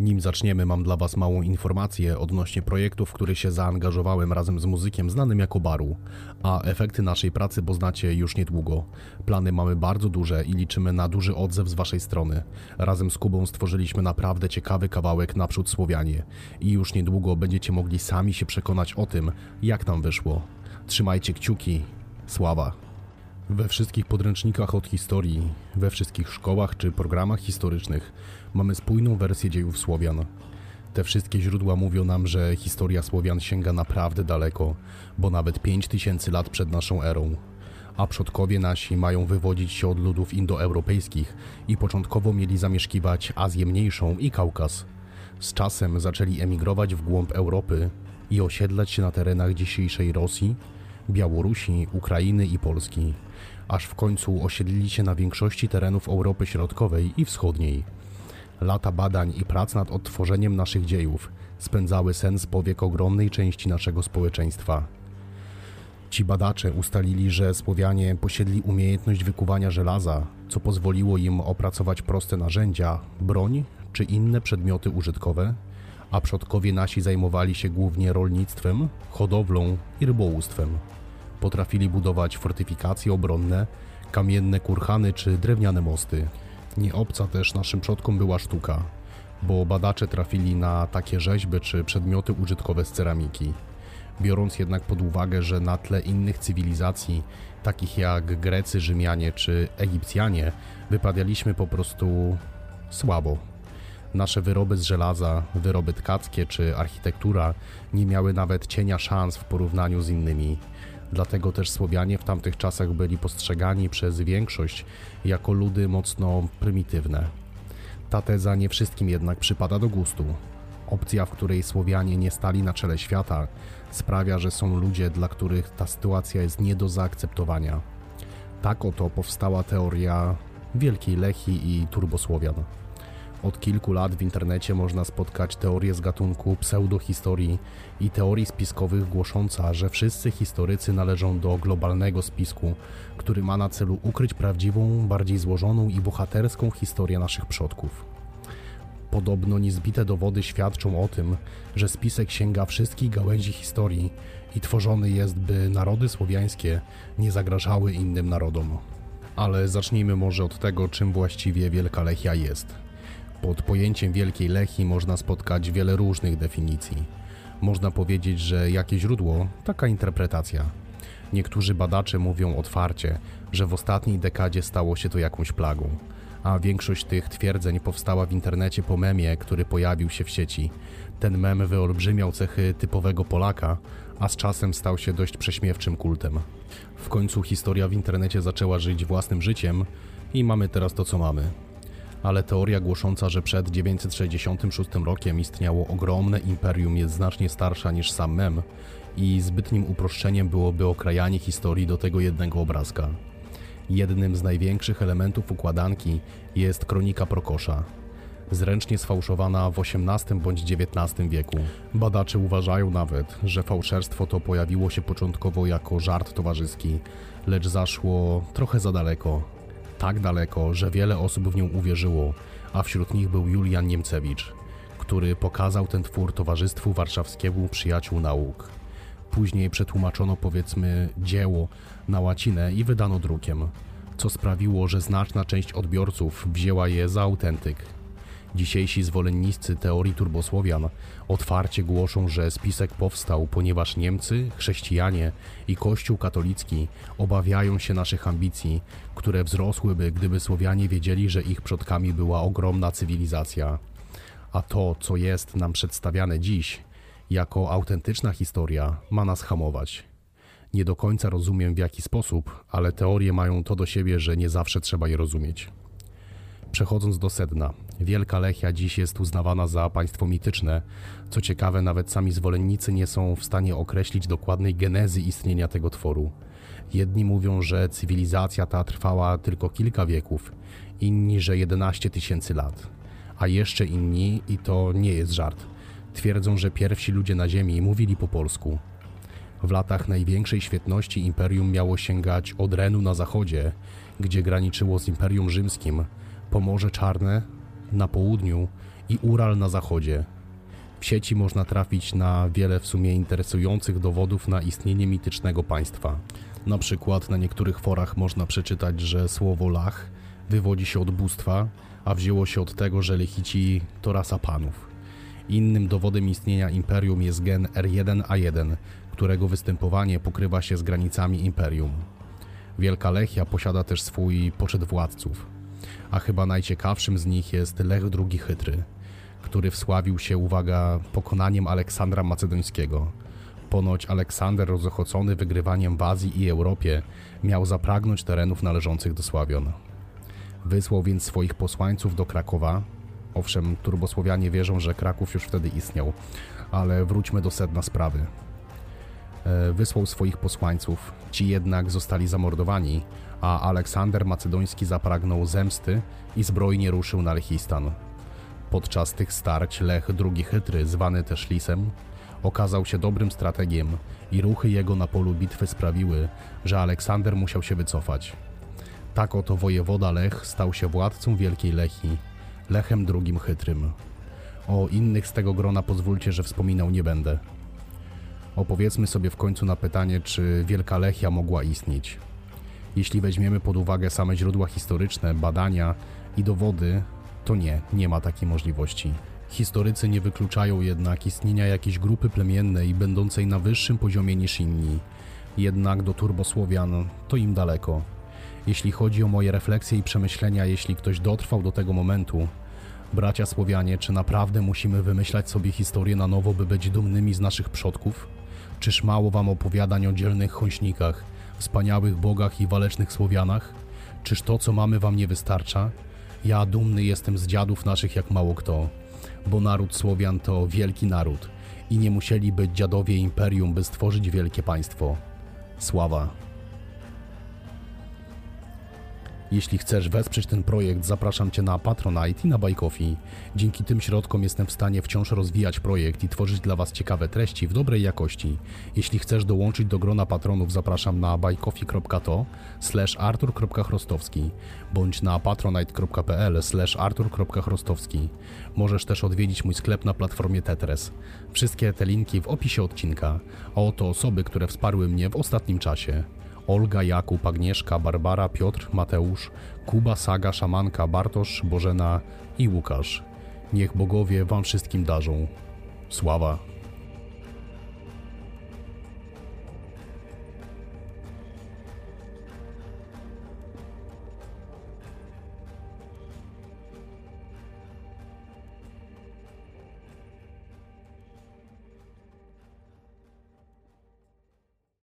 Nim zaczniemy, mam dla Was małą informację odnośnie projektu, w który się zaangażowałem razem z muzykiem znanym jako Baru, a efekty naszej pracy poznacie już niedługo. Plany mamy bardzo duże i liczymy na duży odzew z Waszej strony. Razem z Kubą stworzyliśmy naprawdę ciekawy kawałek naprzód Słowianie i już niedługo będziecie mogli sami się przekonać o tym, jak nam wyszło. Trzymajcie kciuki. Sława. We wszystkich podręcznikach od historii, we wszystkich szkołach czy programach historycznych mamy spójną wersję dziejów Słowian. Te wszystkie źródła mówią nam, że historia Słowian sięga naprawdę daleko, bo nawet 5000 lat przed naszą erą. A przodkowie nasi mają wywodzić się od ludów indoeuropejskich i początkowo mieli zamieszkiwać Azję Mniejszą i Kaukaz. Z czasem zaczęli emigrować w głąb Europy i osiedlać się na terenach dzisiejszej Rosji, Białorusi, Ukrainy i Polski, aż w końcu osiedlili się na większości terenów Europy Środkowej i Wschodniej. Lata badań i prac nad odtworzeniem naszych dziejów spędzały sens powiek ogromnej części naszego społeczeństwa. Ci badacze ustalili, że Słowianie posiedli umiejętność wykuwania żelaza, co pozwoliło im opracować proste narzędzia, broń czy inne przedmioty użytkowe, a przodkowie nasi zajmowali się głównie rolnictwem, hodowlą i rybołówstwem. Potrafili budować fortyfikacje obronne, kamienne kurhany czy drewniane mosty. Nie obca też naszym przodkom była sztuka, bo badacze trafili na takie rzeźby czy przedmioty użytkowe z ceramiki. Biorąc jednak pod uwagę, że na tle innych cywilizacji, takich jak Grecy, Rzymianie czy Egipcjanie, wypadaliśmy po prostu słabo. Nasze wyroby z żelaza, wyroby tkackie czy architektura nie miały nawet cienia szans w porównaniu z innymi. Dlatego też Słowianie w tamtych czasach byli postrzegani przez większość jako ludy mocno prymitywne. Ta teza nie wszystkim jednak przypada do gustu. Opcja, w której Słowianie nie stali na czele świata, sprawia, że są ludzie, dla których ta sytuacja jest nie do zaakceptowania. Tak oto powstała teoria Wielkiej Lechi i Turbosłowian. Od kilku lat w internecie można spotkać teorie z gatunku pseudohistorii i teorii spiskowych głosząca, że wszyscy historycy należą do globalnego spisku, który ma na celu ukryć prawdziwą, bardziej złożoną i bohaterską historię naszych przodków. Podobno niezbite dowody świadczą o tym, że spisek sięga wszystkich gałęzi historii i tworzony jest, by narody słowiańskie nie zagrażały innym narodom. Ale zacznijmy może od tego, czym właściwie Wielka Lechia jest. Pod pojęciem Wielkiej Lechii można spotkać wiele różnych definicji. Można powiedzieć, że jakie źródło, taka interpretacja. Niektórzy badacze mówią otwarcie, że w ostatniej dekadzie stało się to jakąś plagą, a większość tych twierdzeń powstała w internecie po memie, który pojawił się w sieci. Ten mem wyolbrzymiał cechy typowego Polaka, a z czasem stał się dość prześmiewczym kultem. W końcu historia w internecie zaczęła żyć własnym życiem i mamy teraz to, co mamy ale teoria głosząca, że przed 966 rokiem istniało ogromne imperium jest znacznie starsza niż sam mem i zbytnim uproszczeniem byłoby okrajanie historii do tego jednego obrazka. Jednym z największych elementów układanki jest kronika Prokosza, zręcznie sfałszowana w XVIII bądź XIX wieku. Badacze uważają nawet, że fałszerstwo to pojawiło się początkowo jako żart towarzyski, lecz zaszło trochę za daleko, tak daleko, że wiele osób w nią uwierzyło, a wśród nich był Julian Niemcewicz, który pokazał ten twór Towarzystwu Warszawskiemu Przyjaciół Nauk. Później przetłumaczono powiedzmy dzieło na łacinę i wydano drukiem, co sprawiło, że znaczna część odbiorców wzięła je za autentyk. Dzisiejsi zwolennicy teorii turbosłowian otwarcie głoszą, że spisek powstał, ponieważ Niemcy, chrześcijanie i Kościół katolicki obawiają się naszych ambicji, które wzrosłyby, gdyby Słowianie wiedzieli, że ich przodkami była ogromna cywilizacja. A to, co jest nam przedstawiane dziś, jako autentyczna historia, ma nas hamować. Nie do końca rozumiem w jaki sposób, ale teorie mają to do siebie, że nie zawsze trzeba je rozumieć. Przechodząc do sedna, Wielka Lechia dziś jest uznawana za państwo mityczne. Co ciekawe, nawet sami zwolennicy nie są w stanie określić dokładnej genezy istnienia tego tworu. Jedni mówią, że cywilizacja ta trwała tylko kilka wieków, inni, że 11 tysięcy lat. A jeszcze inni, i to nie jest żart, twierdzą, że pierwsi ludzie na Ziemi mówili po polsku. W latach największej świetności imperium miało sięgać od Renu na zachodzie, gdzie graniczyło z Imperium Rzymskim, Pomorze Czarne na południu i Ural na zachodzie. W sieci można trafić na wiele w sumie interesujących dowodów na istnienie mitycznego państwa. Na przykład na niektórych forach można przeczytać, że słowo Lach wywodzi się od bóstwa, a wzięło się od tego, że Lechici to rasa panów. Innym dowodem istnienia imperium jest gen R1A1, którego występowanie pokrywa się z granicami imperium. Wielka Lechia posiada też swój poczet władców, a chyba najciekawszym z nich jest Lech II Chytry, który wsławił się, uwaga, pokonaniem Aleksandra Macedońskiego. Ponoć Aleksander, rozochocony wygrywaniem w Azji i Europie, miał zapragnąć terenów należących do Sławion. Wysłał więc swoich posłańców do Krakowa. Owszem, turbosłowianie wierzą, że Kraków już wtedy istniał, ale wróćmy do sedna sprawy. E, Wysłał swoich posłańców, ci jednak zostali zamordowani, a Aleksander Macedoński zapragnął zemsty i zbrojnie ruszył na Lechistan. Podczas tych starć Lech II Chytry, zwany też Lisem, okazał się dobrym strategiem i ruchy jego na polu bitwy sprawiły, że Aleksander musiał się wycofać. Tak oto wojewoda Lech stał się władcą Wielkiej Lechii, Lechem II Chytrym. O innych z tego grona pozwólcie, że wspominał nie będę. Opowiedzmy sobie w końcu na pytanie, czy Wielka Lechia mogła istnieć. Jeśli weźmiemy pod uwagę same źródła historyczne, badania i dowody, to nie, nie ma takiej możliwości. Historycy nie wykluczają jednak istnienia jakiejś grupy plemiennej będącej na wyższym poziomie niż inni. Jednak do turbosłowian to im daleko. Jeśli chodzi o moje refleksje i przemyślenia, jeśli ktoś dotrwał do tego momentu, bracia Słowianie, czy naprawdę musimy wymyślać sobie historię na nowo, by być dumnymi z naszych przodków? Czyż mało wam opowiadań o dzielnych chośnikach, wspaniałych bogach i walecznych Słowianach? Czyż to, co mamy, wam nie wystarcza? Ja dumny jestem z dziadów naszych jak mało kto, bo naród Słowian to wielki naród i nie musieli być dziadowie imperium, by stworzyć wielkie państwo. Sława. Jeśli chcesz wesprzeć ten projekt, zapraszam Cię na Patronite i na Coffee. Dzięki tym środkom jestem w stanie wciąż rozwijać projekt i tworzyć dla Was ciekawe treści w dobrej jakości. Jeśli chcesz dołączyć do grona patronów, zapraszam na buycoffee.to slash artur.chrostowski bądź na patronite.pl slash artur.chrostowski. Możesz też odwiedzić mój sklep na platformie Tetres. Wszystkie te linki w opisie odcinka. A oto osoby, które wsparły mnie w ostatnim czasie. Olga, Jakub, Agnieszka, Barbara, Piotr, Mateusz, Kuba, Saga, Szamanka, Bartosz, Bożena i Łukasz. Niech bogowie wam wszystkim darzą. Sława.